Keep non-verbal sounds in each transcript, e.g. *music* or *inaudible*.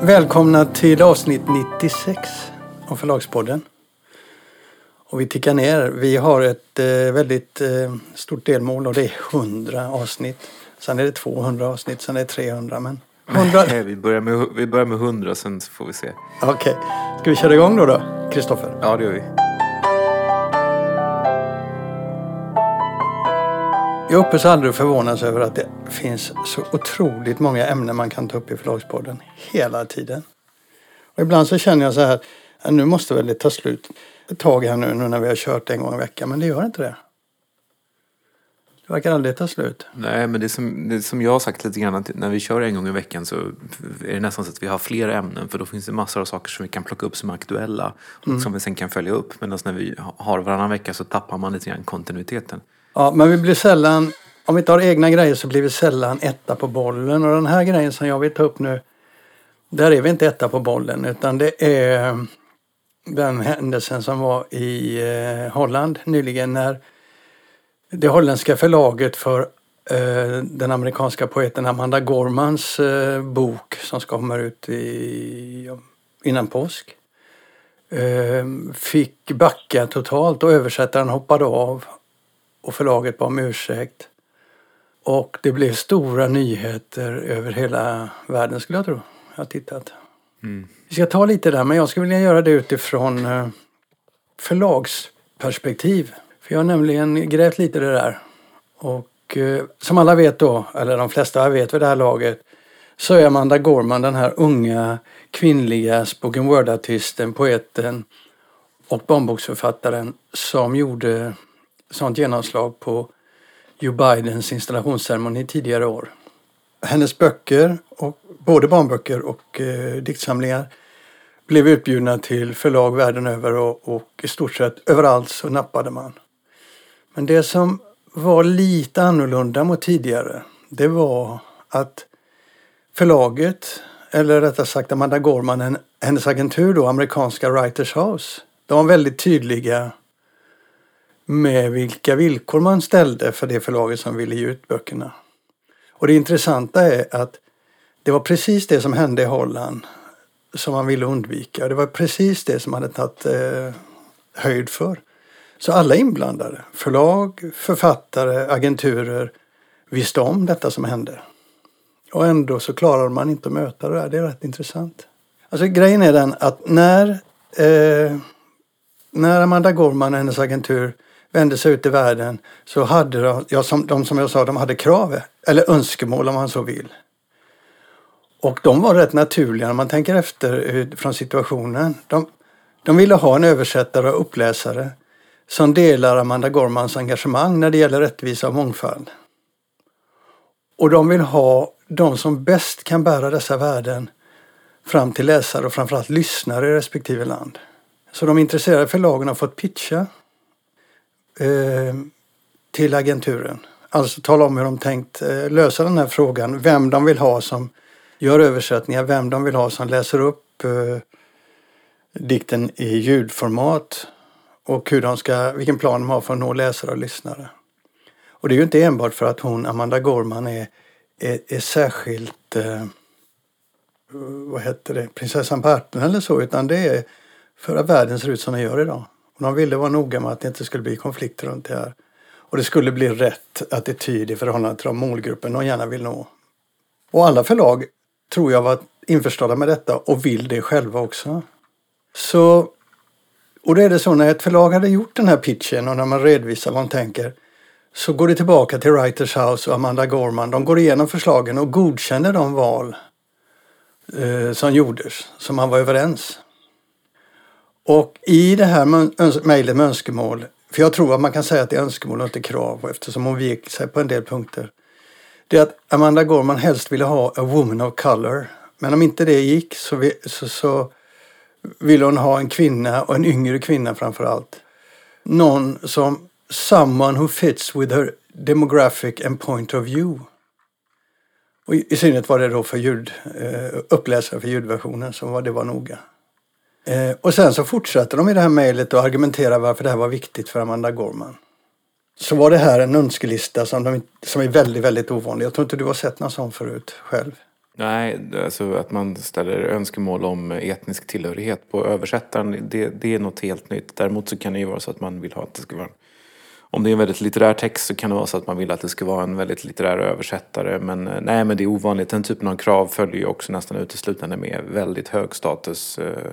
Välkomna till avsnitt 96 av Förlagspodden. Och vi tickar ner. Vi har ett eh, väldigt eh, stort delmål och det är 100 avsnitt. Sen är det 200 avsnitt, sen är det 300. Men 100... Nej, vi, börjar med, vi börjar med 100 sen så får vi se. Okej. Ska vi köra igång då då, Kristoffer? Ja, det gör vi. Jag upphör aldrig att förvånas över att det finns så otroligt många ämnen man kan ta upp i Förlagspodden hela tiden. Och ibland så känner jag så här, nu måste väl det ta slut ett tag här nu, nu när vi har kört en gång i veckan, men det gör inte det. Det verkar aldrig ta slut. Nej, men det som, det som jag har sagt lite grann, att när vi kör en gång i veckan så är det nästan så att vi har fler ämnen för då finns det massor av saker som vi kan plocka upp som är aktuella och som vi sen kan följa upp. Medan när vi har varannan vecka så tappar man lite grann kontinuiteten. Ja, men vi blir sällan, om vi inte har egna grejer så blir vi sällan etta på bollen. Och den här grejen som jag vill ta upp nu, där är vi inte etta på bollen utan det är eh, den händelsen som var i eh, Holland nyligen när det holländska förlaget för eh, den amerikanska poeten Amanda Gormans bok som ska komma ut i, innan påsk fick backa totalt och översättaren hoppade av och förlaget bad om ursäkt. Och det blev stora nyheter över hela världen skulle jag tro. Jag har tittat. Mm. Vi ska ta lite där, men jag skulle vilja göra det utifrån eh, förlagsperspektiv. För jag har nämligen grävt lite det där. Och eh, som alla vet då, eller de flesta vet vid det här laget, så är Amanda Gorman den här unga kvinnliga spoken word-artisten, poeten och barnboksförfattaren som gjorde sånt genomslag på Joe Bidens installationsceremoni tidigare år. Hennes böcker, och, både barnböcker och eh, diktsamlingar, blev utbjudna till förlag världen över och, och i stort sett överallt så nappade man. Men det som var lite annorlunda mot tidigare, det var att förlaget, eller rättare sagt Amanda Gorman, hennes agentur då, amerikanska Writers House, de var väldigt tydliga med vilka villkor man ställde för det förlaget som ville ge ut böckerna. Och det intressanta är att det var precis det som hände i Holland som man ville undvika. Det var precis det som man hade tagit eh, höjd för. Så alla inblandade, förlag, författare, agenturer, visste om detta som hände. Och ändå så klarade man inte att möta det där. Det är rätt intressant. Alltså grejen är den att när, eh, när Amanda Gorman och hennes agentur vände sig ut i världen så hade de, ja, som, de som jag sa, de hade krav eller önskemål om man så vill. Och de var rätt naturliga när man tänker efter från situationen. De, de ville ha en översättare och uppläsare som delar Amanda Gormans engagemang när det gäller rättvisa och mångfald. Och de vill ha de som bäst kan bära dessa värden fram till läsare och framförallt lyssnare i respektive land. Så de intresserade förlagen har fått pitcha eh, till agenturen. Alltså tala om hur de tänkt eh, lösa den här frågan. Vem de vill ha som gör översättningar, vem de vill ha som läser upp eh, dikten i ljudformat och hur de ska, vilken plan de har för att nå läsare och lyssnare. Och det är ju inte enbart för att hon, Amanda Gorman, är, är, är särskilt eh, vad heter det, prinsessan på ärten eller så, utan det är för att världen ser ut som den gör idag. Och de ville vara noga med att det inte skulle bli konflikt runt det här. Och det skulle bli rätt attityd i förhållande till de målgrupper de gärna vill nå. Och alla förlag tror jag var införstådda med detta och vill det själva också. Så, och då är det så när ett förlag hade gjort den här pitchen och när man redovisar vad man tänker så går det tillbaka till Writers House och Amanda Gorman. De går igenom förslagen och godkänner de val eh, som gjordes, som man var överens. Och i det här mejlet med önskemål, för jag tror att man kan säga att det är önskemål och inte krav eftersom hon vek sig på en del punkter. Det är att Amanda Gorman helst ville ha a woman of color. Men om inte det gick så, vi, så, så ville hon ha en kvinna och en yngre kvinna framför allt. Någon som someone who fits with her demographic and point of view. Och i, i synnerhet var det då för ljud, eh, uppläsare för ljudversionen som var, det var noga. Eh, och sen så fortsätter de i det här mejlet och argumenterar varför det här var viktigt för Amanda Gorman. Så var det här en önskelista som, de, som är väldigt, väldigt ovanlig. Jag tror inte du har sett någon sån förut själv. Nej, alltså att man ställer önskemål om etnisk tillhörighet på översättaren, det, det är något helt nytt. Däremot så kan det ju vara så att man vill ha att det ska vara om det är en väldigt litterär text så kan det vara så att man vill att det ska vara en väldigt litterär översättare. Men eh, nej, men det är ovanligt. Den typen av krav följer ju också nästan uteslutande med väldigt hög status eh,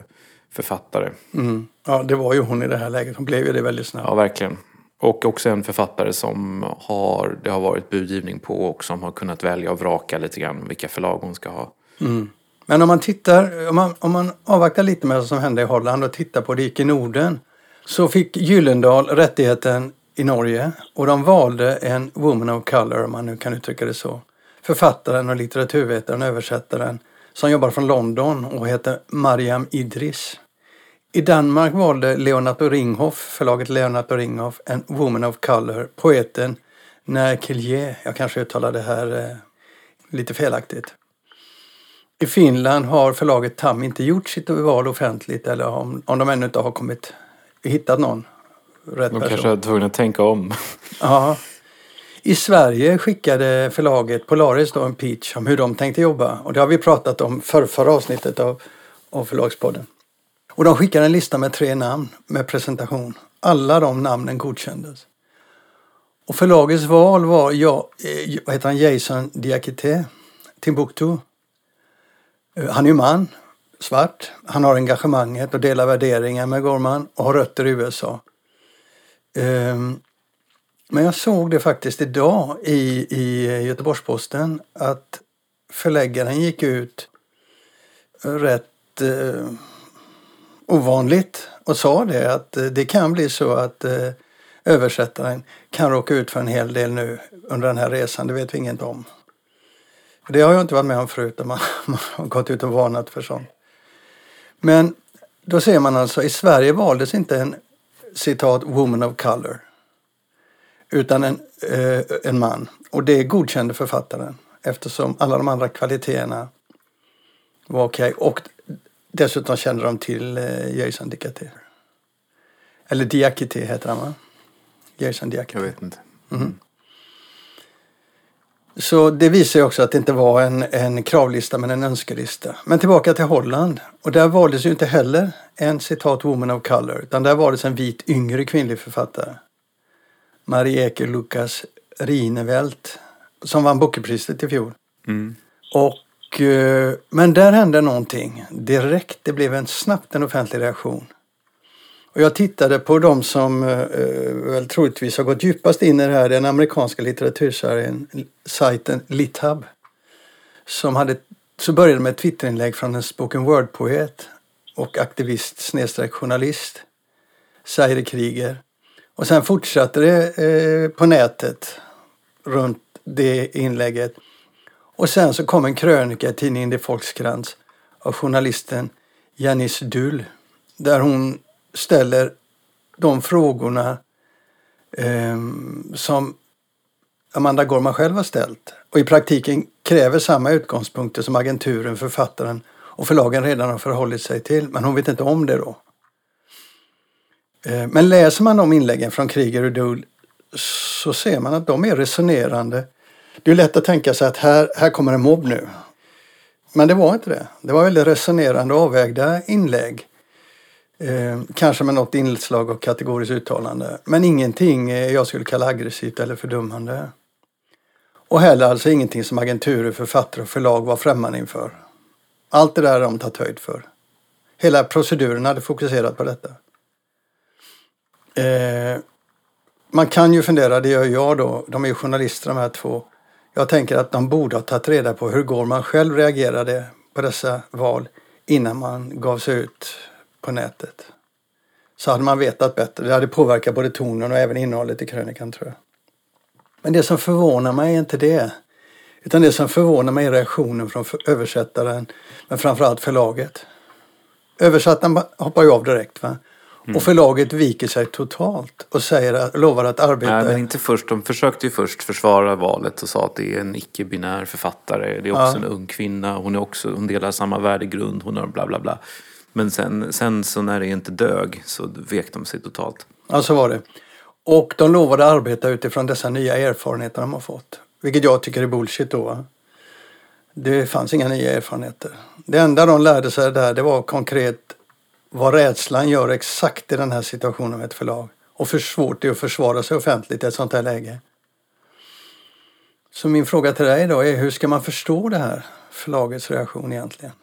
författare. Mm. Ja, det var ju hon i det här läget. Hon blev ju det väldigt snabbt. Ja, verkligen. Och också en författare som har, det har varit budgivning på och som har kunnat välja och vraka lite grann vilka förlag hon ska ha. Mm. Men om man tittar, om man, om man avvaktar lite med vad som hände i Holland och tittar på det gick i Norden så fick Gyllendal rättigheten i Norge och de valde en woman of color, om man nu kan uttrycka det så. Författaren och litteraturvetaren och översättaren som jobbar från London och heter Mariam Idris. I Danmark valde Leonard Ringhoff, förlaget Leonard Ringhoff, en woman of color, poeten Nair Kilje. Jag kanske uttalar det här eh, lite felaktigt. I Finland har förlaget Tam inte gjort sitt val offentligt eller om, om de ännu inte har kommit hittat någon rätt De person. kanske är tvungna att tänka om. Ja. I Sverige skickade förlaget Polaris då en pitch om hur de tänkte jobba. Och det har vi pratat om för förra avsnittet av, av Förlagspodden. Och de skickade en lista med tre namn med presentation. Alla de namnen godkändes. Och förlagets val var ja, eh, vad heter han, Jason Diakité, Timbuktu. Eh, han är ju man, svart. Han har engagemanget och delar värderingar med Gorman och har rötter i USA. Ehm, men jag såg det faktiskt idag i, i Göteborgs-Posten att förläggaren gick ut rätt eh, ovanligt och sa det att eh, det kan bli så att eh, översättaren kan råka ut för en hel del nu under den här resan. Det vet vi inget om. Det har jag inte varit med om förut. Man, *laughs* man har gått ut och varnat för sånt. Men då ser man alltså, i Sverige valdes inte en citat woman of color utan en, eh, en man. Och det godkände författaren eftersom alla de andra kvaliteterna var okej. Och dessutom kände de till eh, Jason Diakité. Eller Diakité heter han va? Jason Diakité. Jag vet inte. Så det visar ju också att det inte var en, en kravlista men en önskelista. Men tillbaka till Holland. Och där valdes ju inte heller en citat woman of color utan där valdes en vit yngre kvinnlig författare. Marieke Lukas Rinevelt som vann Bookerpriset i fjol. Mm. Och, Eh, men där hände någonting direkt. Det blev en snabbt en offentlig reaktion. Och jag tittade på de som eh, eh väl troligtvis har gått djupast in i det här, den amerikanska litteratursajten Lithub. Som hade, så började med ett Twitterinlägg från en spoken word-poet och aktivist snedstreck journalist, Zaire Krieger. Och sen fortsatte det eh, på nätet runt det inlägget. Och sen så kom en krönika i tidningen Det Folkskrans av journalisten Janice Dull där hon ställer de frågorna eh, som Amanda Gorman själv har ställt och i praktiken kräver samma utgångspunkter som agenturen, författaren och förlagen redan har förhållit sig till. Men hon vet inte om det då. Eh, Men läser man de inläggen från Krieger och Dull så ser man att de är resonerande. Det är lätt att tänka sig att här, här kommer en mobb nu. Men det var inte det. Det var väldigt resonerande och avvägda inlägg. Eh, kanske med något inslag av kategoriskt uttalande. Men ingenting jag skulle kalla aggressivt eller fördummande. Och heller alltså ingenting som agenturer, författare och förlag var främmande inför. Allt det där har de tagit höjd för. Hela proceduren hade fokuserat på detta. Eh, man kan ju fundera, det gör jag då, de är ju journalister de här två. Jag tänker att de borde ha tagit reda på hur Gorman själv reagerade på dessa val innan man gav sig ut på nätet. Så hade man vetat bättre. Det hade påverkat både tonen och även innehållet i krönikan tror jag. Men det som förvånar mig är inte det. Utan det som förvånar mig är reaktionen från översättaren, men framförallt förlaget. Översättaren hoppar ju av direkt. Va? Och förlaget viker sig totalt och säger att, lovar att arbeta... Nej, men inte först. De försökte ju först försvara valet och sa att det är en icke-binär författare. Det är också Ja. en ung kvinna. Hon, är också, hon delar samma värdegrund. Hon har bla bla bla. Men sen, sen så när det inte dög så vek de sig totalt. Ja, så var det. Och de lovade arbeta utifrån dessa nya erfarenheter de har fått. Vilket jag tycker är bullshit då. Det fanns inga nya erfarenheter. Det enda de lärde sig där det var konkret vad rädslan gör exakt i den här situationen med ett förlag. Och för svårt det är att försvara sig offentligt i ett sånt här läge. Så min fråga till dig då är hur ska man förstå det här förlagets reaktion egentligen?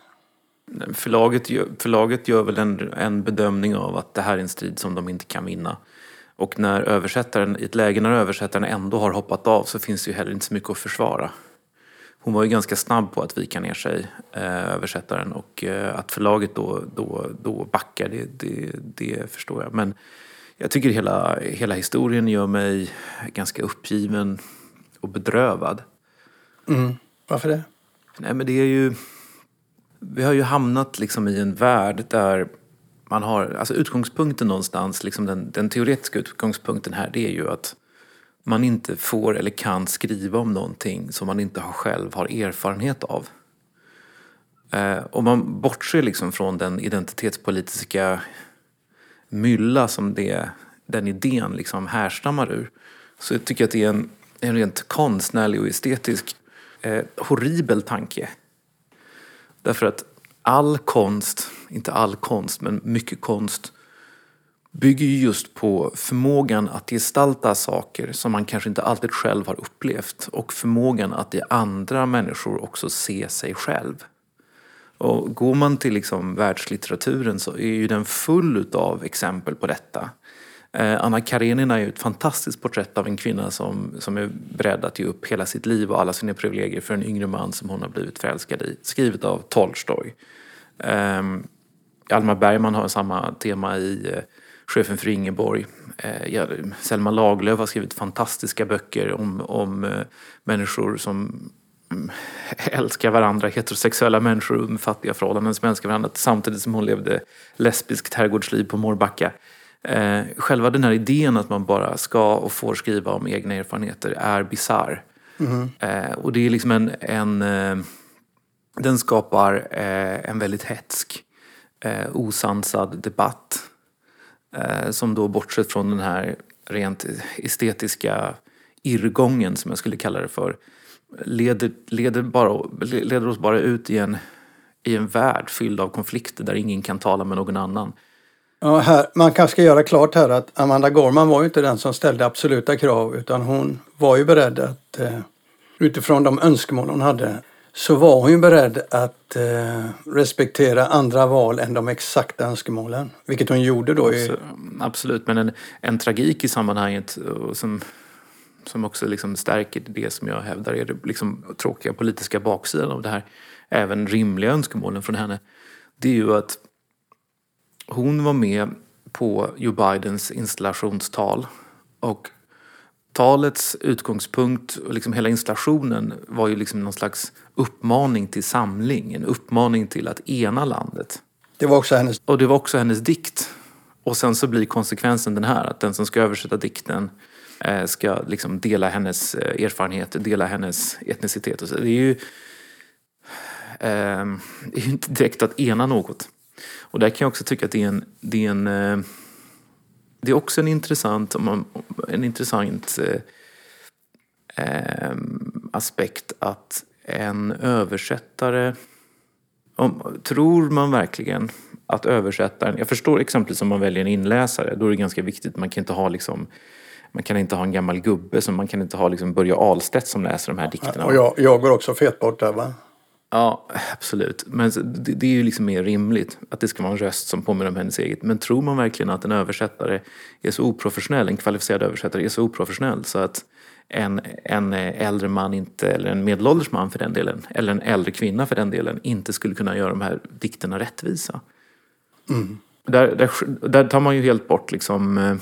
Förlaget gör, förlaget gör väl en, en bedömning av att det här är en strid som de inte kan vinna. Och när översättaren, i ett läge när översättaren ändå har hoppat av så finns det ju heller inte så mycket att försvara. Hon var ju ganska snabb på att vika ner sig, eh, översättaren. Och eh, att förlaget då, då, då backar, det, det, det förstår jag. Men jag tycker hela, hela historien gör mig ganska uppgiven och bedrövad. Mm. Varför det? Nej men det är ju... Vi har ju hamnat liksom i en värld där man har... Alltså utgångspunkten någonstans, liksom den, den teoretiska utgångspunkten här, det är ju att man inte får eller kan skriva om någonting som man inte själv har erfarenhet av. Eh, om man bortser liksom från den identitetspolitiska mylla som det, den idén liksom härstammar ur så jag tycker jag att det är en, en rent konstnärlig och estetisk eh, horribel tanke. Därför att all konst, inte all konst, men mycket konst bygger ju just på förmågan att gestalta saker som man kanske inte alltid själv har upplevt och förmågan att i andra människor också se sig själv. Och går man till liksom världslitteraturen så är ju den full av exempel på detta. Eh, Anna Karenina är ju ett fantastiskt porträtt av en kvinna som, som är beredd att ge upp hela sitt liv och alla sina privilegier för en yngre man som hon har blivit förälskad i. Skrivet av Tolstoj. Um, Alma Bergman har samma tema i uh, Chefen för Ingeborg. Ja, Selma Lagerlöf har skrivit fantastiska böcker om, om uh, människor som um, *laughs* älskar varandra, heterosexuella människor med fattiga förhållanden som älskar varandra samtidigt som hon levde lesbiskt herrgårdsliv på Mårbacka. Eh, själva den här idén att man bara ska och får skriva om egna erfarenheter är bizarr. Mm. Eh, och det är liksom en, en eh, den skapar eh, en väldigt hetsk, eh, osansad debatt. Eh, som då bortsett från den här rent estetiska irrgången som jag skulle kalla det för leder, leder, bara, leder oss bara ut i en, i en värld fylld av konflikter där ingen kan tala med någon annan. Ja, här, man kanske ska göra klart här att Amanda Gorman var ju inte den som ställde absoluta krav utan hon var ju beredd att eh, utifrån de önskemål hon hade så var hon ju beredd att eh, respektera andra val än de exakta önskemålen. Vilket hon gjorde då. I... Absolut, men en, en tragik i sammanhanget som, som också liksom stärker det som jag hävdar är det liksom tråkiga politiska baksidan av det här. Även rimliga önskemålen från henne. Det är ju att hon var med på Joe Bidens installationstal och talets utgångspunkt och liksom hela installationen var ju liksom någon slags uppmaning till samling, en uppmaning till att ena landet. Det var också hennes... Och det var också hennes dikt. Och sen så blir konsekvensen den här att den som ska översätta dikten eh, ska liksom dela hennes eh, erfarenheter, dela hennes etnicitet. Och så. Det är ju eh, det är inte direkt att ena något. Och där kan jag också tycka att det är en, det är en eh, det är också en intressant, en intressant eh, ehm, aspekt att en översättare... Om, tror man verkligen att översättaren... Jag förstår exempelvis om man väljer en inläsare. Då är det ganska viktigt. Man kan inte ha liksom... Man kan inte ha en gammal gubbe, så man kan inte ha liksom Börje Ahlstedt som läser de här dikterna. Och jag, jag går också fet bort där va? Ja, absolut. Men det, det, är ju liksom mer rimligt att det ska vara en röst som påminner om hennes eget. Men tror man verkligen att en översättare är så oprofessionell, en kvalificerad översättare är så oprofessionell så att en, en äldre man inte, eller en medelålders man för den delen, eller en äldre kvinna för den delen, inte skulle kunna göra de här dikterna rättvisa. Mm. Där, där, där, tar man ju helt bort liksom eh,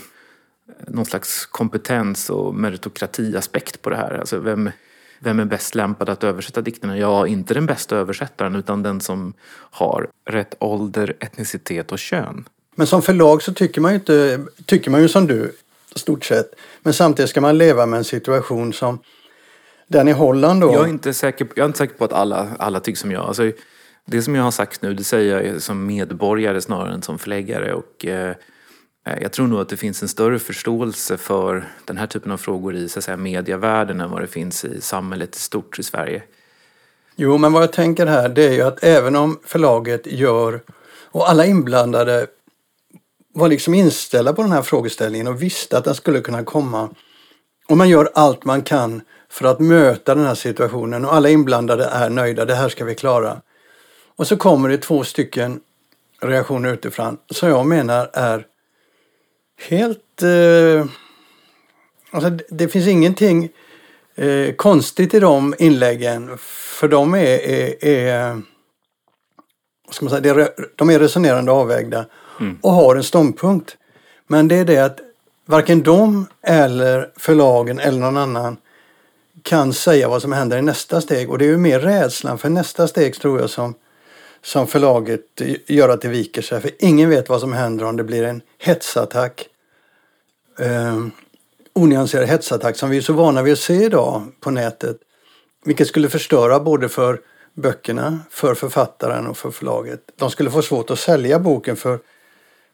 någon slags kompetens och meritokratiaspekt på det här. Alltså vem, vem är bäst lämpad att översätta dikterna? Ja, inte den bästa översättaren utan den som har rätt ålder, etnicitet och kön. Men som förlag så tycker man ju, inte, tycker man ju som du, stort sett. Men samtidigt ska man leva med en situation som den i Holland då. Jag är inte säker, jag är inte säker på att alla, alla tycker som jag. Alltså, det som jag har sagt nu, det säger jag som medborgare snarare än som förläggare. Och, eh, Eh, jag tror nog att det finns en större förståelse för den här typen av frågor i så att säga, medievärlden än vad det finns i samhället i stort i Sverige. Jo, men vad jag tänker här det är ju att även om förlaget gör och alla inblandade var liksom inställda på den här frågeställningen och visste att den skulle kunna komma. Och man gör allt man kan för att möta den här situationen och alla inblandade är nöjda, det här ska vi klara. Och så kommer det två stycken reaktioner utifrån som jag menar är helt... Eh, alltså det finns ingenting eh, konstigt i de inläggen för de är, är, är ska man säga, de är resonerande och avvägda mm. och har en ståndpunkt. Men det är det att varken de eller förlagen eller någon annan kan säga vad som händer i nästa steg. Och det är ju mer rädslan för nästa steg tror jag som, som förlaget gör att det viker sig. För ingen vet vad som händer om det blir en hetsattack. Eh, onyanserad hetsattack som vi är så vana vid att se idag på nätet. Vilket skulle förstöra både för böckerna, för författaren och för förlaget. De skulle få svårt att sälja boken för,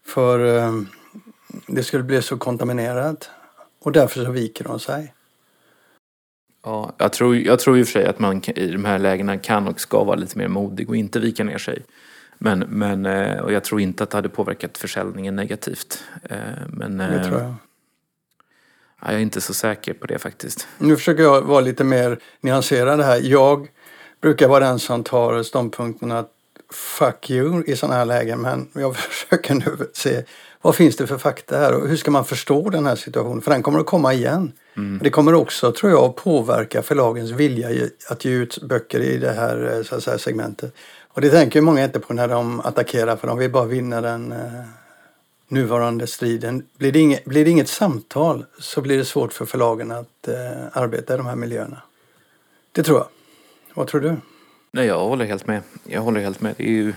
för eh, det skulle bli så kontaminerat. Och därför så viker de sig. Ja, jag tror, jag tror i och för sig att man i de här lägena kan och ska vara lite mer modig och inte vika ner sig. Men, men eh, och jag tror inte att det hade påverkat försäljningen negativt. Eh, men, det tror jag. Jag är inte så säker på det faktiskt. Nu försöker jag vara lite mer nyanserad här. Jag brukar vara den som tar ståndpunkten att fuck you i sådana här lägen. Men jag *laughs* försöker nu se vad finns det för fakta här och hur ska man förstå den här situationen? För den kommer att komma igen. Mm. Det kommer också, tror jag, påverka förlagens vilja att ge ut böcker i det här, så att säga, segmentet. Och det tänker många inte på när de attackerar för de vill bara vinna den eh, nuvarande striden. Blir det, inget, blir det inget samtal så blir det svårt för förlagen att eh, arbeta i de här miljöerna. Det tror jag. Vad tror du? Nej, jag håller helt med. Jag håller helt med. Det är ju,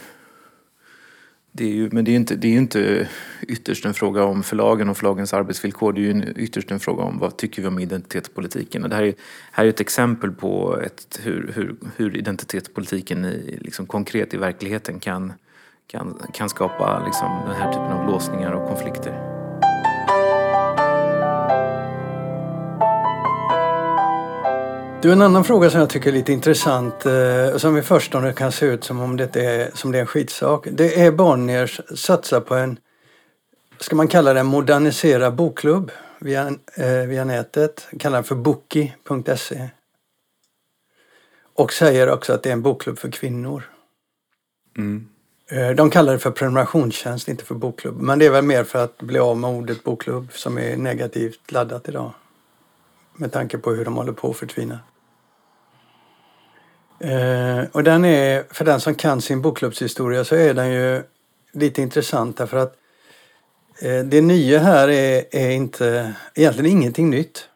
det är ju, men det är inte, det är inte ytterst en fråga om förlagen och förlagens arbetsvillkor. Det är ju ytterst en fråga om vad tycker vi om identitetspolitiken. Och det här är, här är ett exempel på ett, hur, hur, hur identitetspolitiken i, liksom konkret i verkligheten kan, kan, kan skapa liksom, den här typen av låsningar och konflikter. Du, en annan fråga som jag tycker är lite intressant eh, som i förstone kan se ut som om det är, som det är en skitsak. Det är Bonniers satsa på en, ska man kalla det en moderniserad bokklubb via, eh, via nätet. Kallar den för bookie.se. Och säger också att det är en bokklubb för kvinnor. Mm. Eh, de kallar det för prenumerationstjänst, inte för bokklubb. Men det är väl mer för att bli av med ordet bokklubb som är negativt laddat idag med tanke på hur de håller på att förtvina. Eh, och den är, för den som kan sin bokklubbshistoria så är den ju lite intressant därför att eh, det nya här är, är inte, egentligen ingenting nytt.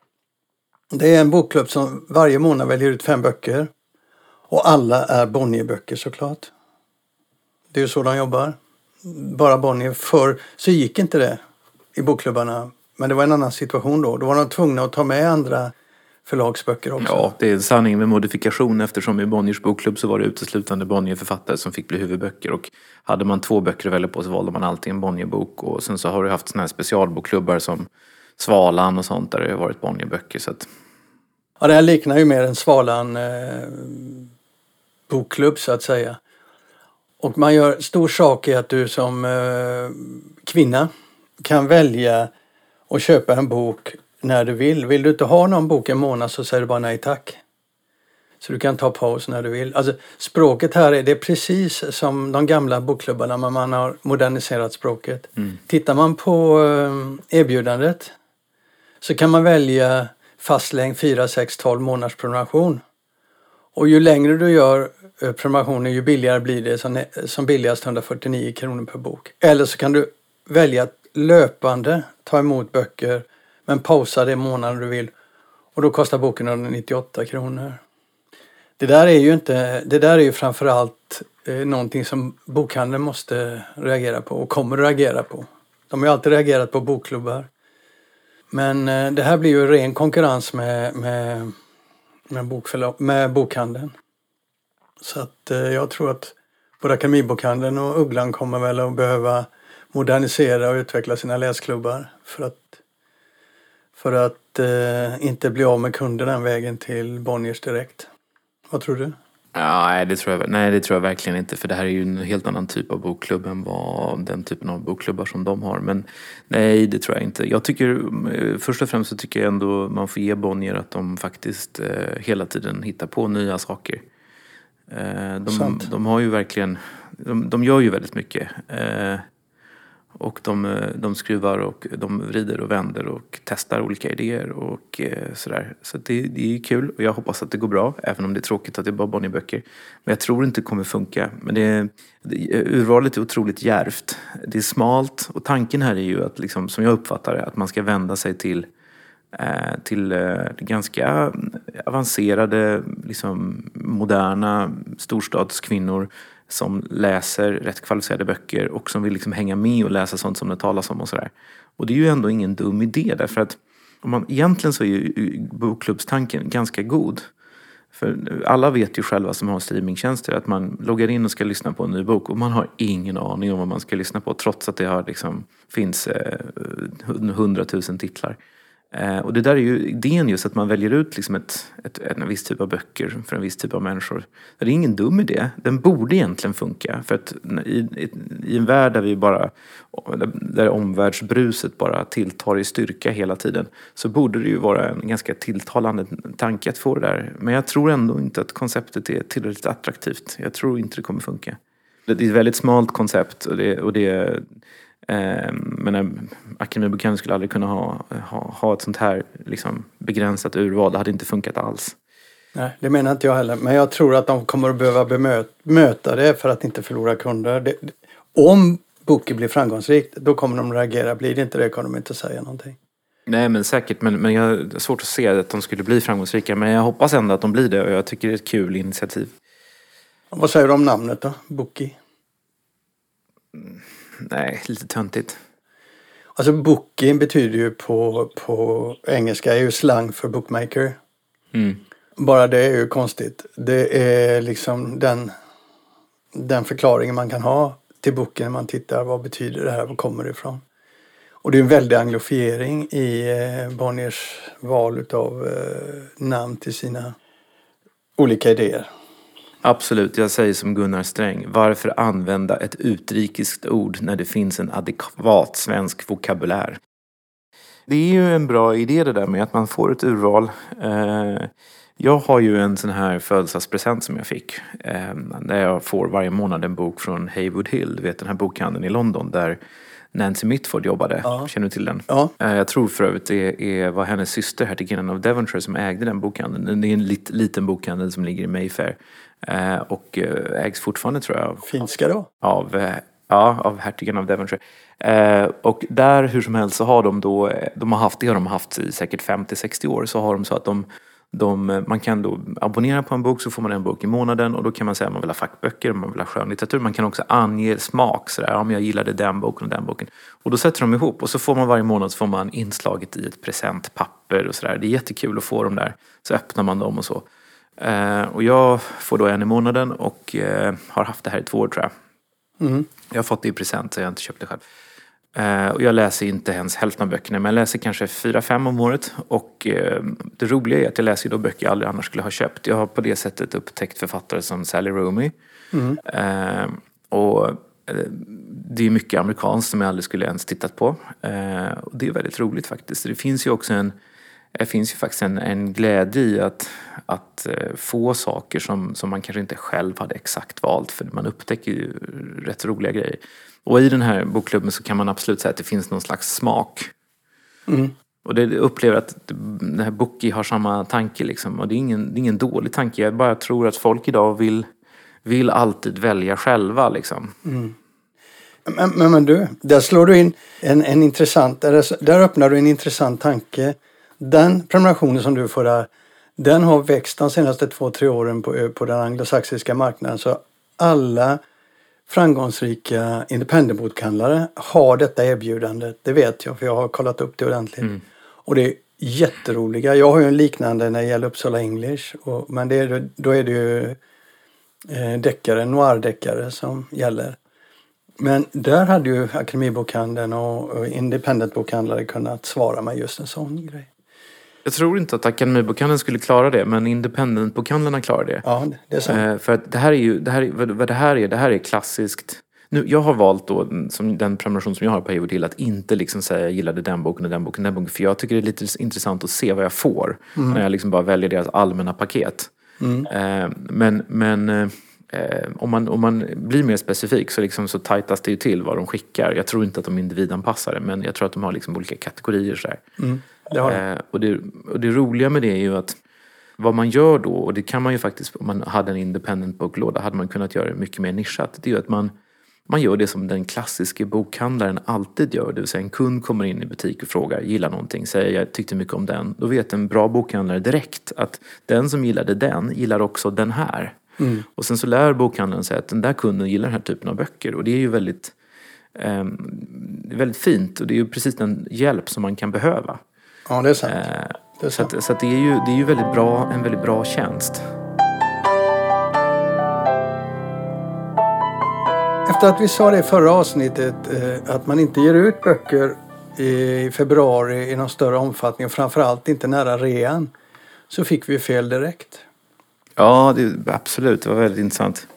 Det är en bokklubb som varje månad väljer ut fem böcker. Och alla är Bonnierböcker såklart. Det är ju så de jobbar. Bara Bonnier. Förr så gick inte det i bokklubbarna men det var en annan situation då. Då var de tvungna att ta med andra förlagsböcker också. Ja, det är en sanning med modifikation eftersom i Bonniers bokklubb så var det uteslutande Bonnier-författare som fick bli huvudböcker. Och hade man två böcker att välja på så valde man alltid en Bonnierbok. Och sen så har du haft såna här specialbokklubbar som Svalan och sånt där det har varit Bonnierböcker. Så att... Ja, det här liknar ju mer en Svalan eh, bokklubb så att säga. Och man gör stor sak i att du som eh, kvinna kan välja och köpa en bok när du vill. Vill du inte ha någon bok en månad så säger du bara nej tack. Så du kan ta paus när du vill. Alltså, språket här är, det är precis som de gamla bokklubbarna men man har moderniserat språket. Mm. Tittar man på eh, erbjudandet så kan man välja fast längd 4, 6, 12 månaders prenumeration. Och ju längre du gör eh, prenumerationen ju billigare blir det som, som billigast 149 kronor per bok. Eller så kan du välja löpande ta emot böcker men pausa det månaden du vill. Och då kostar boken 198 kronor. Det där är ju inte, det där är ju framförallt eh, någonting som bokhandeln måste reagera på och kommer att reagera på. De har ju alltid reagerat på bokklubbar. Men eh, det här blir ju ren konkurrens med, med, med, bokförlag, med bokhandeln. Så att eh, jag tror att både Akademibokhandeln och Ugglan kommer väl att behöva modernisera och utveckla sina läsklubbar för att, för att eh, inte bli av med kunder den vägen till Bonniers direkt. Vad tror du? Ja, nej, det tror jag, nej, det tror jag verkligen inte. För det här är ju en helt annan typ av bokklubb än vad den typen av bokklubbar som de har. Men nej, det tror jag inte. Jag tycker, eh, först och främst så tycker jag ändå man får ge Bonnier att de faktiskt eh, hela tiden hittar på nya saker. Eh, de, de, har ju verkligen, de, de gör ju väldigt mycket. Eh, och de, eh, de skruvar och de vrider och vänder och testar olika idéer och eh, sådär. Så det, det är kul och jag hoppas att det går bra, även om det är tråkigt att det är bara Bonnierböcker. Men jag tror inte det kommer funka. Men det, det, urvalet är otroligt järvt. Det är smalt och tanken här är ju att, liksom, som jag uppfattar det, att man ska vända sig till eh, till eh, ganska mm, avancerade, liksom, moderna storstadskvinnor som läser rätt kvalificerade böcker och som vill liksom hänga med och läsa sånt som det talas om och sådär. Och det är ju ändå ingen dum idé därför att om man, egentligen så är ju bokklubbstanken ganska god. För alla vet ju själva som har streamingtjänster att man loggar in och ska lyssna på en ny bok och man har ingen aning om vad man ska lyssna på trots att det har liksom, finns hundratusen eh, titlar. Eh, och det där är ju idén just att man väljer ut liksom ett, ett, en viss typ av böcker för en viss typ av människor. Det är ingen dum idé. Den borde egentligen funka. För att i, i, i en värld där vi bara, där omvärldsbruset bara tilltar i styrka hela tiden så borde det ju vara en ganska tilltalande tanke att få det där. Men jag tror ändå inte att konceptet är tillräckligt attraktivt. Jag tror inte det kommer funka. Det är ett väldigt smalt koncept och det, och det men Akademibokhandeln skulle aldrig kunna ha, ha, ha ett sånt här liksom, begränsat urval. Det hade inte funkat alls. Nej, det menar inte jag heller. Men jag tror att de kommer att behöva bemöta det för att inte förlora kunder. Det, om Bookie blir framgångsrikt, då kommer de reagera. Blir det inte det kommer de inte säga någonting. Nej men säkert, men, men jag har svårt att se att de skulle bli framgångsrika. Men jag hoppas ändå att de blir det och jag tycker det är ett kul initiativ. vad säger du om namnet då? Bookie? Nej, lite töntigt. Alltså booking betyder ju på, på engelska är ju slang för bookmaker. Mm. Bara det är ju konstigt. Det är liksom den, den förklaringen man kan ha till boken när man tittar. Vad betyder det här? Var kommer det ifrån? Och det är en väldig anglofiering i eh, Bonniers val av eh, namn till sina olika idéer. Absolut, jag säger som Gunnar Sträng. Varför använda ett utrikiskt ord när det finns en adekvat svensk vokabulär? Det är ju en bra idé det där med att man får ett urval. Eh, jag har ju en sån här födelsedagspresent som jag fick. Eh, där jag får varje månad en bok från Haywood Hill, du vet den här bokhandeln i London där Nancy Mitford jobbade. Ja. Känner du till den? Ja. Eh, jag tror för övrigt det är, var hennes syster, hertiginnan av Devonshire, som ägde den bokhandeln. Det är en lit, liten bokhandel som ligger i Mayfair. Eh, och eh, ägs fortfarande tror jag. Finska då? Av, eh, ja, av hertigen av Devonshire. och där hur som helst så har de då, de har haft, det har de haft i säkert 50-60 år, så har de så att de de, man kan då abonnera på en bok så får man en bok i månaden och då kan man säga att man vill ha fackböcker, man vill ha skönlitteratur. Man kan också ange smak, sådär, om jag gillade den boken och den boken. Och då sätter de ihop och så får man varje månad så får man inslaget i ett presentpapper och sådär. Det är jättekul att få dem där. Så öppnar man dem och så. Eh, och jag får då en i månaden och eh, har haft det här i två år tror jag. Mm. Jag har fått det i present så jag har inte köpt det själv. Eh, och jag läser inte ens hälften av böckerna men jag läser kanske fyra, fem om året. Och det roliga är att jag läser då böcker jag aldrig annars skulle ha köpt. Jag har på det sättet upptäckt författare som Sally Rooney. Mm. Och det är mycket amerikanskt som jag aldrig skulle ens tittat på. och det är väldigt roligt faktiskt. Det finns ju också en det finns ju faktiskt en, en glädje i att, att eh, få saker som, som man kanske inte själv hade exakt valt för man upptäcker ju rätt roliga grejer. Och i den här bokklubben så kan man absolut säga att det finns någon slags smak. Mm. Och det upplever att den här Bookie har samma tanke liksom. Och det är, ingen, det är ingen dålig tanke. Jag bara tror att folk idag vill, vill alltid välja själva liksom. Mm. Men, men, men, du, där slår du in en, en intressant, där, där öppnar du en intressant tanke den prenumerationen som du får där, den har växt de senaste två, tre åren på, på den anglosaxiska marknaden. Så alla framgångsrika independentbokhandlare har detta erbjudande. Det vet jag för jag har kollat upp det ordentligt. Mm. Och det är jätteroliga. Jag har ju en liknande när det gäller Uppsala English. Och, men det är, då är det ju eh, deckare, noir-deckare som gäller. Men där hade ju Akademibokhandeln och, och independentbokhandlare kunnat svara med just en sån grej. Jag tror inte att Akademibokhandeln skulle klara det, men Independent-bokhandlarna klarar det. Ja, det är sant. Eh, för att det här är ju, det här, är- vad, det här är, det här är klassiskt. Nu, jag har valt då, som den prenumeration som jag har på Hayward Hill, att inte liksom säga jag gillade den boken och den boken och den boken. För jag tycker det är lite intressant att se vad jag får. När jag liksom bara väljer deras allmänna paket. Eh, men men eh, om, man, om man blir mer specifik så, liksom så tajtas det ju till vad de skickar. Jag tror inte att de är individanpassade, men jag tror att de har liksom olika kategorier. Så här. Det har. Eh, och, det, och det roliga med det är ju att vad man gör då, och det kan man ju faktiskt, om man hade en independent boklåda hade man kunnat göra det mycket mer nischat. Det är ju att man, man gör det som den klassiska bokhandlaren alltid gör. Det vill säga en kund kommer in i butik och frågar, gillar någonting, säger jag tyckte mycket om den. Då vet en bra bokhandlare direkt att den som gillade den gillar också den här. Och sen så lär bokhandlaren sig att den där kunden gillar den här typen av böcker. Och det är ju väldigt, är väldigt fint och det är ju precis den hjälp som man kan behöva. Ja, det är sant. Eh, Det är så sant. att, så att det är ju, det är ju väldigt bra, en väldigt bra tjänst. Efter att vi sa det i förra avsnittet eh, att man inte ger ut böcker i februari i någon större omfattning och framförallt inte nära rean så fick vi fel direkt. Ja, det, absolut. Det var väldigt intressant.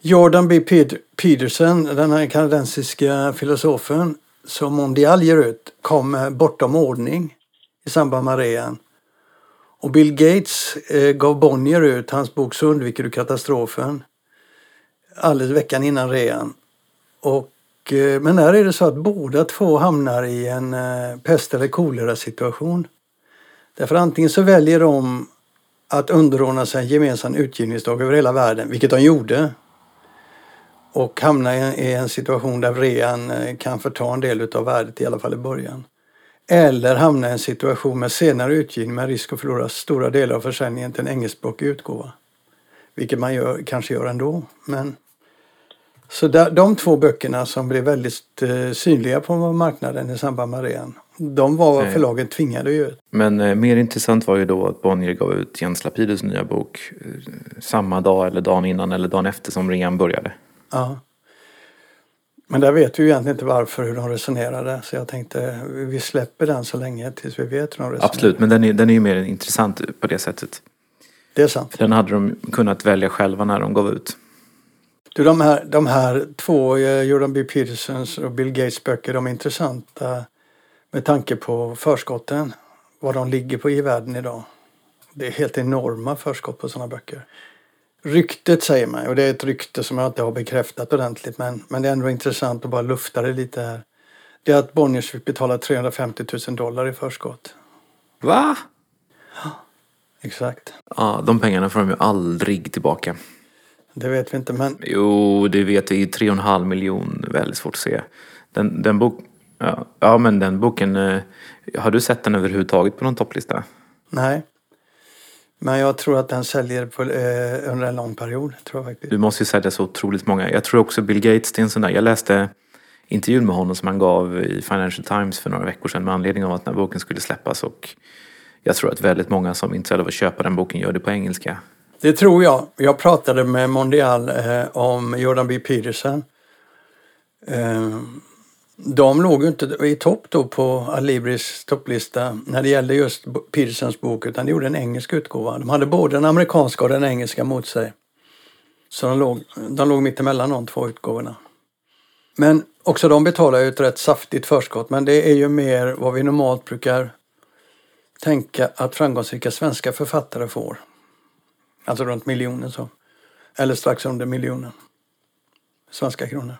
Jordan B. Pet- Peterson, den här kanadensiska filosofen som Mondial ger ut, kom Bortom ordning i samband med rean. Och Bill Gates eh, gav Bonnier ut hans bok Så undviker du katastrofen alldeles veckan innan rean. Och, eh, men där är det så att båda två hamnar i en eh, pest eller kolera situation. Därför antingen så väljer de att underordna sig en gemensam utgivningsdag över hela världen, vilket de gjorde. Och hamna i en, situation där rean eh, kan förta en del av värdet, i alla fall i början. Eller hamna i en situation med senare utgivning med risk att förlora stora delar av försäljningen till en engelskspråkig utgåva. Vilket man gör, kanske gör ändå. Men... Så där, de två böckerna som blev väldigt eh, synliga på marknaden i samband med rean, de var Eh. förlagen tvingade att ge ut. Men eh, mer intressant var ju då att Bonnier gav ut Jens Lapidus nya bok eh, samma dag eller dagen innan eller dagen efter som rean började. Ja. Men där vet vi ju egentligen inte varför, hur de resonerade. Så jag tänkte vi släpper den så länge tills vi vet hur de resonerar. Absolut, men den är, den är ju mer intressant på det sättet. Det är sant. Den hade de kunnat välja själva när de gav ut. Du, de, här, de här två, eh, Jordan B. Petersons och Bill Gates böcker, de är intressanta med tanke på förskotten. Vad de ligger på i världen idag. Det är helt enorma förskott på sådana böcker. Ryktet säger man, och det är ett rykte som jag inte har bekräftat ordentligt men, men det är ändå intressant att bara lufta det lite här. Det är att Bonniers fick betala 350 000 dollar i förskott. Va? Exakt. Ja, de pengarna får de ju aldrig tillbaka. Det vet vi inte men Jo, det vet vi. 3,5 miljon. Väldigt svårt att se. Den, den bok... Ja, ja, men den boken... eh, Har du sett den överhuvudtaget på någon topplista? nej. Men jag tror att den säljer på, eh, under en lång period. Tror jag faktiskt. Du måste ju sälja så otroligt många. Jag tror också Bill Gates, det är en sån där. Jag läste intervjun med honom som han gav i Financial Times för några veckor sedan med anledning av att den här boken skulle släppas. Och jag tror att väldigt många som är intresserade av att köpa den boken gör det på engelska. Det tror jag. Jag pratade med Mondial eh, om Jordan B. Peterson. Eh, de låg ju inte i topp då på Alibris topplista när det gällde just Petersons bok utan de gjorde en engelsk utgåva. De hade både den amerikanska och den engelska mot sig. Så de låg, de låg mitt emellan de två utgåvorna. Men också de betalar ju ett rätt saftigt förskott men det är ju mer vad vi normalt brukar tänka att framgångsrika svenska författare får. Alltså runt miljonen så. Eller strax under miljonen. Svenska kronor.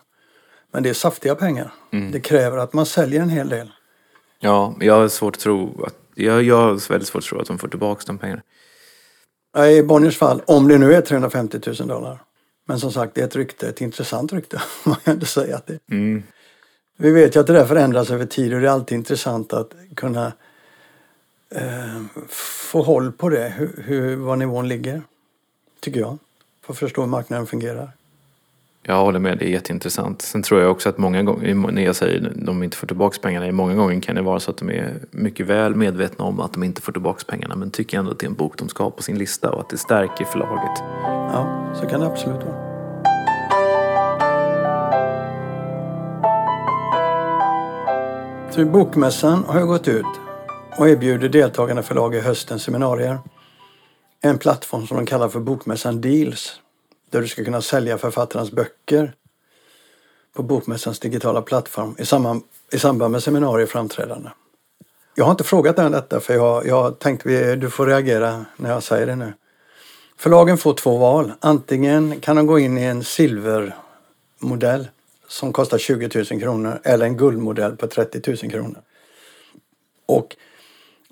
Men det är saftiga pengar. Det kräver att man säljer en hel del. Ja, jag har svårt att tro att... Jag, jag har väldigt svårt att tro att de får tillbaka de pengarna. I Bonniers fall, om det nu är 350 000 dollar. Men som sagt, det är ett rykte, ett intressant rykte. *laughs* Man kan inte säga att det Mm. Vi vet ju att det där förändras över tid och det är alltid intressant att kunna eh, få håll på det, hur, hur, var nivån ligger. Tycker jag. För att förstå hur marknaden fungerar. Jag håller med, det är jätteintressant. Sen tror jag också att många gånger, när jag säger att de inte får tillbaka pengarna, många gånger kan det vara så att de är mycket väl medvetna om att de inte får tillbaka pengarna men tycker ändå att det är en bok de ska ha på sin lista och att det stärker förlaget. Ja, så kan det absolut vara. Så bokmässan har jag gått ut och erbjuder deltagande förlag i höstens seminarier en plattform som de kallar för Bokmässan Deals där du ska kunna sälja författarnas böcker på Bokmässans digitala plattform i samband, i samband med seminarier och framträdanden. Jag har inte frågat dig om detta för jag, jag tänkte du får reagera när jag säger det nu. Förlagen får två val. Antingen kan de gå in i en silvermodell som kostar 20 000 kronor eller en guldmodell på 30 000 kronor. Och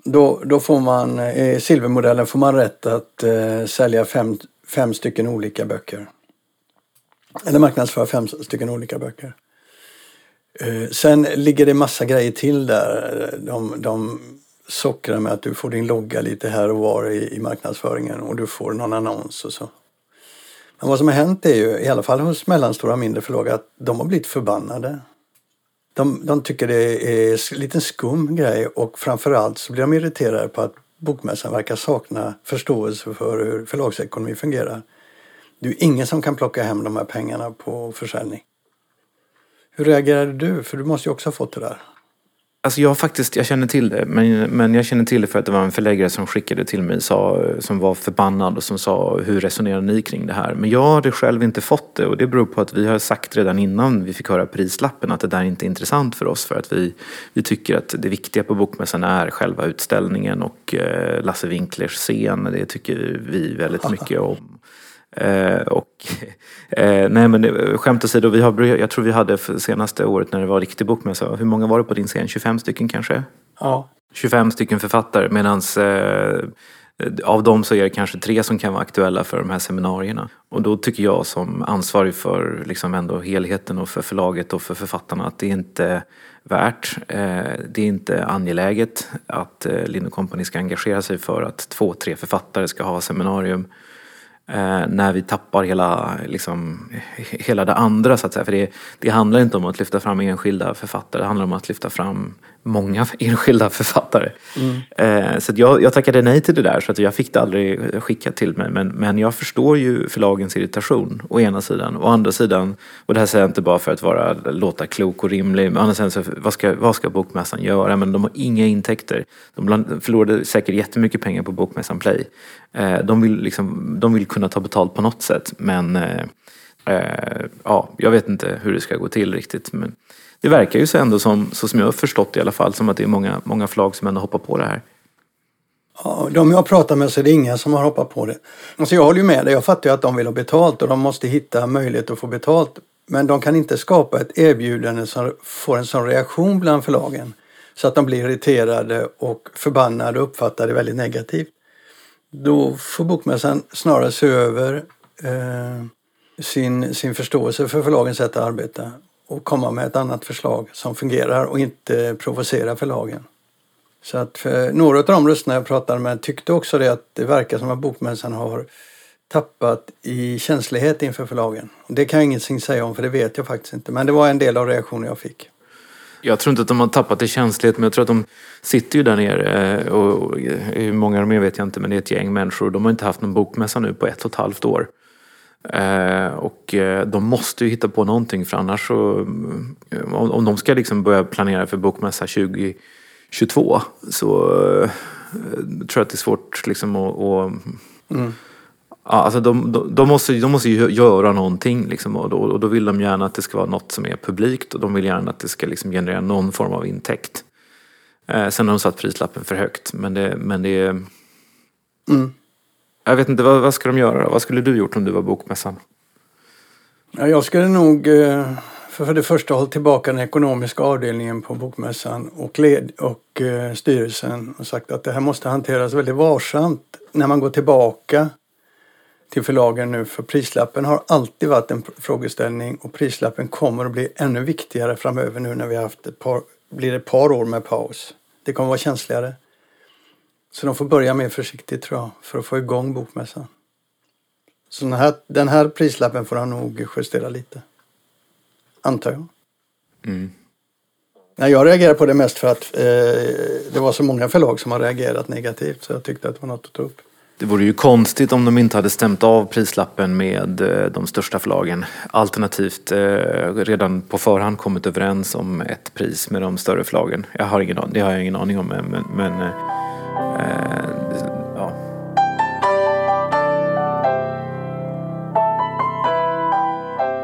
då, då får man, i silvermodellen får man rätt att eh, sälja fem, fem stycken olika böcker. Eller marknadsför fem stycken olika böcker. Eh, sen ligger det massa grejer till där. De, de sockrar med att du får din logga lite här och var i, i marknadsföringen och du får någon annons och så. Men vad som har hänt är ju, i alla fall hos mellanstora och mindre förlag, att de har blivit förbannade. De, de tycker det är en liten skum grej och framförallt så blir de irriterade på att bokmässan verkar sakna förståelse för hur förlagsekonomi fungerar. Det är ingen som kan plocka hem de här pengarna på försäljning. Hur reagerade du? För du måste ju också ha fått det där. Alltså jag faktiskt, jag känner till det. Men, men jag känner till det för att det var en förläggare som skickade till mig sa, som var förbannad och som sa hur resonerar ni kring det här? Men jag hade själv inte fått det och det beror på att vi har sagt redan innan vi fick höra prislappen att det där inte är intressant för oss för att vi, vi tycker att det viktiga på Bokmässan är själva utställningen och eh, Lasse Winklers scen. Det tycker vi väldigt mycket om. Eh, och, *laughs* eh, nej men skämt åsido, vi har, jag tror vi hade för senaste året när det var riktig bokmässa, hur många var det på din scen? 25 stycken kanske? Ja. 25 stycken författare medan eh, av dem så är det kanske tre som kan vara aktuella för de här seminarierna. Och då tycker jag som ansvarig för liksom ändå helheten och för förlaget och för författarna att det är inte värt, eh, det är inte angeläget att eh, Lind Company ska engagera sig för att två, tre författare ska ha seminarium eh, Eh, när vi tappar hela, liksom, hela det andra så att säga. För det, det handlar inte om att lyfta fram enskilda författare, det handlar om att lyfta fram många *laughs* enskilda författare. Mm. Eh, så jag, jag tackade nej till det där så att jag fick det aldrig skickat till mig. Men, men jag förstår ju förlagens irritation å ena sidan. Å andra sidan, och det här säger jag inte bara för att vara, låta klok och rimlig. Men å andra sidan, så, vad, ska, vad ska Bokmässan göra? Men de har inga intäkter. De förlorade säkert jättemycket pengar på Bokmässan Play. Eh, de, vill liksom, de vill kunna ta betalt på något sätt. Men eh, eh ja, jag vet inte hur det ska gå till riktigt. Men, det verkar ju så ändå som, så som jag har förstått i alla fall, som att det är många, många förlag som ändå hoppar på det här. Ja, de jag har pratat med så är det inga som har hoppat på det. Alltså jag håller ju med dig, jag fattar ju att de vill ha betalt och de måste hitta möjlighet att få betalt. Men de kan inte skapa ett erbjudande som får en sån reaktion bland förlagen så att de blir irriterade och förbannade och uppfattar det väldigt negativt. Då får Bokmässan snarare se över eh, sin, sin förståelse för förlagens sätt att arbeta och komma med ett annat förslag som fungerar och inte provocera förlagen. Så att för några av de rösterna jag pratade med tyckte också det att det verkar som att Bokmässan har tappat i känslighet inför förlagen. Det kan jag ingenting säga om för det vet jag faktiskt inte. Men det var en del av reaktionen jag fick. Jag tror inte att de har tappat i känslighet men jag tror att de sitter ju där nere eh, och hur många de är vet jag inte men det är ett gäng människor. De har inte haft någon bokmässa nu på ett och ett halvt år. Eh, och eh, de måste ju hitta på någonting för annars så, eh, om, de ska liksom börja planera för bokmässa 2022 så tror jag att det är svårt liksom att, att mm. Ja, alltså de, de, de, måste, de måste ju göra någonting liksom, och, då, och då vill de gärna att det ska vara något som är publikt och de vill gärna att det ska liksom generera någon form av intäkt. Eh, sen har de satt prislappen för högt men det, men det. Mm. Jag vet inte, vad, vad ska de göra då? Vad skulle du gjort om du var bokmässan? Ja, jag skulle nog eh, för det första hålla tillbaka den ekonomiska avdelningen på bokmässan och, led, och eh, styrelsen och sagt att det här måste hanteras väldigt varsamt när man går tillbaka till förlagen nu för prislappen har alltid varit en frågeställning och prislappen kommer att bli ännu viktigare framöver nu när vi har haft ett par, blir ett par år med paus. Det kommer att vara känsligare. Så de får börja mer försiktigt tror jag för att få igång bokmässan. Så den här, den här prislappen får han nog justera lite. Antar jag. Mm. Nej, jag reagerar på det mest för att eh, det var så många förlag som har reagerat negativt så jag tyckte att det var något att ta upp. Det vore ju konstigt om de inte hade stämt av prislappen med eh, de största förlagen. Alternativt eh, redan på förhand kommit överens om ett pris med de större förlagen. Jag har ingen, det har jag ingen aning om men, men eh, ja.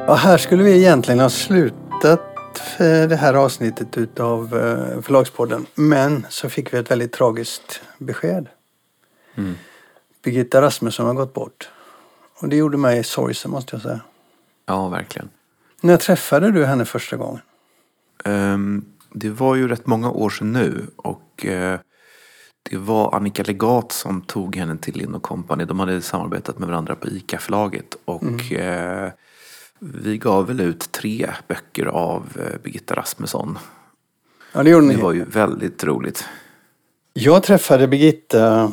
Ja, här skulle vi egentligen ha slutat det här avsnittet utav eh, Förlagspodden. Men så fick vi ett väldigt tragiskt besked. Mm. Birgitta Rasmusson har gått bort. Och det gjorde mig sorgsen måste jag säga. ja, verkligen. När träffade du henne första gången? Ehm, det var ju rätt många år sedan nu och eh, det var Annika Legat som tog henne till Lind Company. De hade samarbetat med varandra på ICA-förlaget och eh, vi gav väl ut tre böcker av eh, Birgitta Rasmusson. Ja, det gjorde Det ni. var ju väldigt roligt. Jag träffade Birgitta,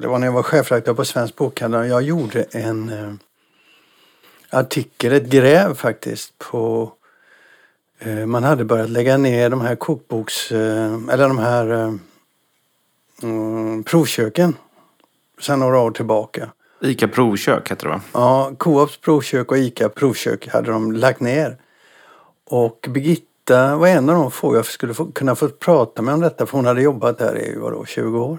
det var när jag var chefredaktör på Svensk Bokhandel. Jag gjorde en eh, artikel, ett gräv faktiskt, på eh, man hade börjat lägga ner de här kokboks, eh, eller de här eh, mm, provköken sedan några år tillbaka. ICA Provkök hette det va? Ja, Coops provkök och ICA provkök hade de lagt ner. Och Birgitta var en av de få jag skulle få, kunna få prata med om detta för hon hade jobbat där i vadå, 20 år.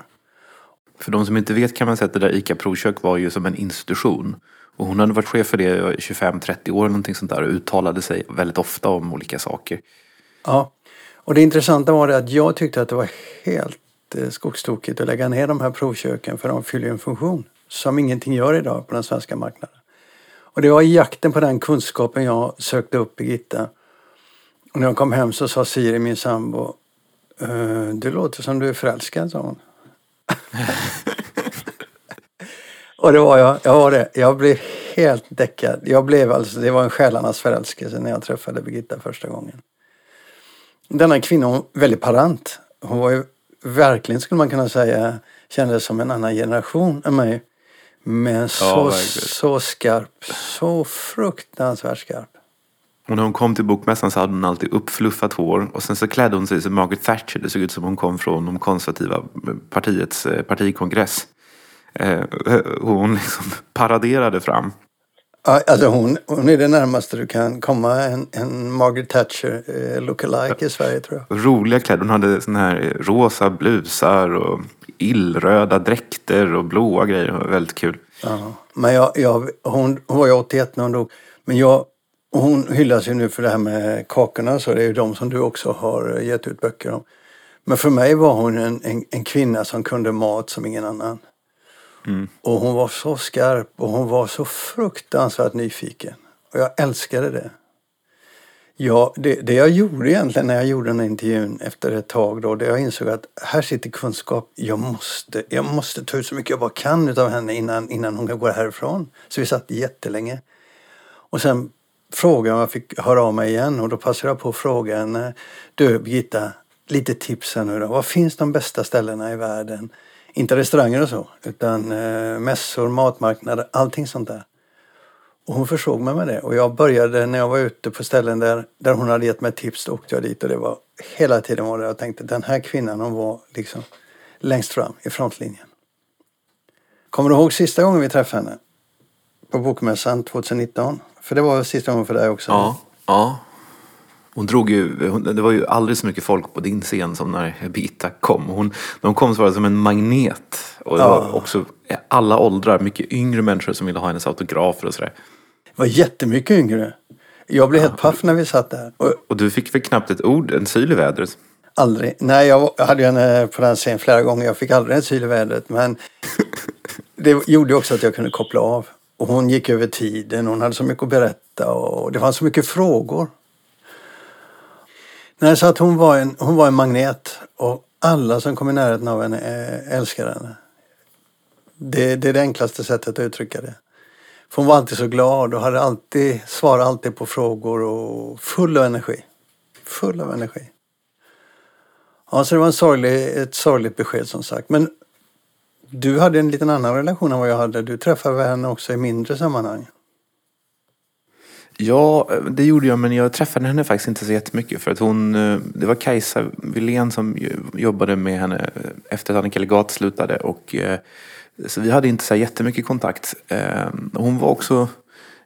För de som inte vet kan man säga att det där ICA Provkök var ju som en institution. Och hon hade varit chef för det i 25-30 år eller någonting sånt där och uttalade sig väldigt ofta om olika saker. Ja. Och det intressanta var det att jag tyckte att det var helt skogstokigt att lägga ner de här provköken för de fyller ju en funktion som ingenting gör idag på den svenska marknaden. Och det var i jakten på den kunskapen jag sökte upp Birgitta. Och när jag kom hem så sa Siri, min sambo, "Eh, du låter som du är förälskad, sa hon. *laughs* och det var jag, jag var det. Jag blev helt däckad. Jag blev alltså, det var en själarnas förälskelse när jag träffade Birgitta första gången. Denna kvinna hon var väldigt parant. Hon var ju verkligen, skulle man kunna säga, kändes som en annan generation än mig. Men så, verkligen. så skarp. Så fruktansvärt skarp. Och när hon kom till bokmässan så hade hon alltid uppfluffat hår. Och sen så klädde hon sig som Margaret Thatcher. Det såg ut som hon kom från de konservativa partiets eh, partikongress. Eh, hon liksom paraderade fram. Alltså hon, hon är det närmaste du kan komma en, en Margaret Thatcher eh, lookalike i Sverige tror jag. Roliga kläder. Hon hade såna här eh, rosa blusar och illröda dräkter och blåa grejer. Det var väldigt kul. Ja. Men jag, jag, hon, hon var ju 81 när hon dog. Men jag, hon hyllas ju nu för det här med kakorna så det är ju de som du också har gett ut böcker om. Men för mig var hon en, en, en kvinna som kunde mat som ingen annan. Mm. Och hon var så skarp och hon var så fruktansvärt nyfiken. Och jag älskade det. Ja, det, det jag gjorde egentligen när jag gjorde den här intervjun efter ett tag då, det jag insåg att här sitter kunskap. Jag måste, jag måste ta ut så mycket jag bara kan utav henne innan, innan hon kan gå härifrån. Så vi satt jättelänge. Och sen frågade jag om jag fick höra av mig igen och då passade jag på att fråga henne. Du Birgitta, lite tips här nu då. Var finns de bästa ställena i världen? Inte restauranger och så, utan eh, mässor, matmarknader, allting sånt där. Och hon försåg mig med det. Och jag började när jag var ute på ställen där, där hon hade gett mig tips, då åkte jag dit och det var hela tiden var det jag tänkte den här kvinnan hon var liksom längst fram i frontlinjen. Kommer du ihåg sista gången vi träffade henne? På Bokmässan 2019? För det var sista gången för dig också. Ja, ja. Hon drog ju, hon- det var ju aldrig så mycket folk på din scen som när Birgitta kom. Hon, de kom så som en magnet. Och det Ja. var också alla åldrar, mycket yngre människor som ville ha hennes autografer och sådär. Det var jättemycket yngre. Jag blev helt paff när vi satt där. Och Och du fick väl knappt ett ord, en syl i vädret. aldrig. Nej, jag jag hade ju henne på den scenen flera gånger. Jag fick aldrig en syl i vädret. Men *laughs* det gjorde också att jag kunde koppla av. Och hon gick över tiden. Hon hade så mycket att berätta och det fanns så mycket frågor. Nej, så att hon var en, hon var en magnet. Och alla som kom i närheten av henne eh, älskade henne. Det, det är det enklaste sättet att uttrycka det. För hon var alltid så glad och hade alltid, svarade alltid på frågor och full av energi. Full av energi. Ja, så det var en sorglig, ett sorgligt besked som sagt. Men du hade en liten annan relation än vad jag hade. Du träffade henne också i mindre sammanhang. Ja, det gjorde jag men jag träffade henne faktiskt inte så jättemycket för att hon, eh, det var Kajsa Wilén som jobbade med henne eh, efter att Annika Legat slutade och eh, Så vi hade inte så jättemycket kontakt. Hon var också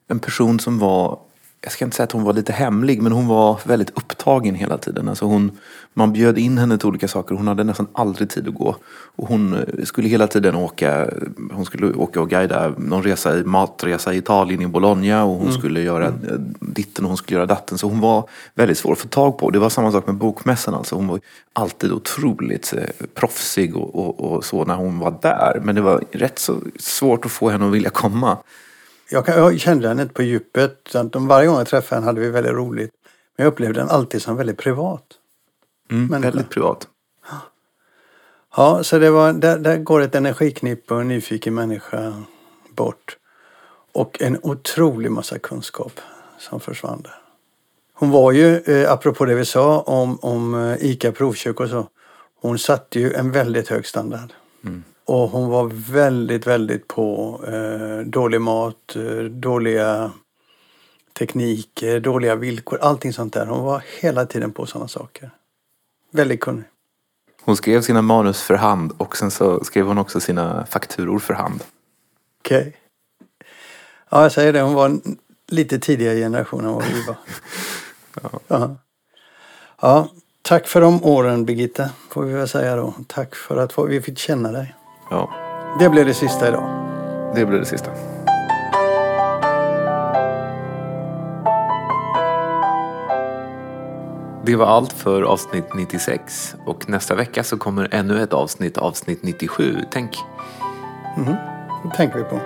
en person som var jag ska inte säga att hon var lite hemlig, men hon var väldigt upptagen hela tiden. Alltså hon, man bjöd in henne till olika saker. Hon hade nästan aldrig tid att gå. Och hon eh, skulle hela tiden åka, hon skulle åka och guida någon resa, matresa i Italien, i Bologna. Och hon mm. skulle göra mm. ditten och hon skulle göra datten. Så hon var väldigt svår att få tag på. Det var samma sak med bokmässan. Alltså. Hon var alltid otroligt eh, proffsig och, och, och så när hon var där. Men det var rätt så svårt att få henne att vilja komma jag, jag kände henne inte på djupet. Så varje gång jag träffade henne hade vi väldigt roligt. Men jag upplevde den alltid som väldigt privat. Mm, väldigt privat. Ja, så det var, där, där går ett energiknippe och en nyfiken människa bort. Och en otrolig massa kunskap som försvann där. Hon var ju, eh, apropå det vi sa om, om eh, ICA provkök och så, hon satte ju en väldigt hög standard. Mm. Och hon var väldigt, väldigt på eh, dålig mat, eh, dåliga tekniker, dåliga villkor, allting sånt där. Hon var hela tiden på sådana saker. Väldigt kunnig. Hon skrev sina manus för hand och sen så skrev hon också sina fakturor för hand. Okej. Okay. Ja, jag säger det. Hon var lite tidigare generation än vad vi var. *laughs* ja. ja. ja. Tack för de åren Birgitta, får vi väl säga då. Tack för att vi fick känna dig. Ja. Det blev det sista idag. Det blev det sista. Det var allt för avsnitt 96 och nästa vecka så kommer ännu ett avsnitt, avsnitt 97. Tänk. Mm, det tänker vi på.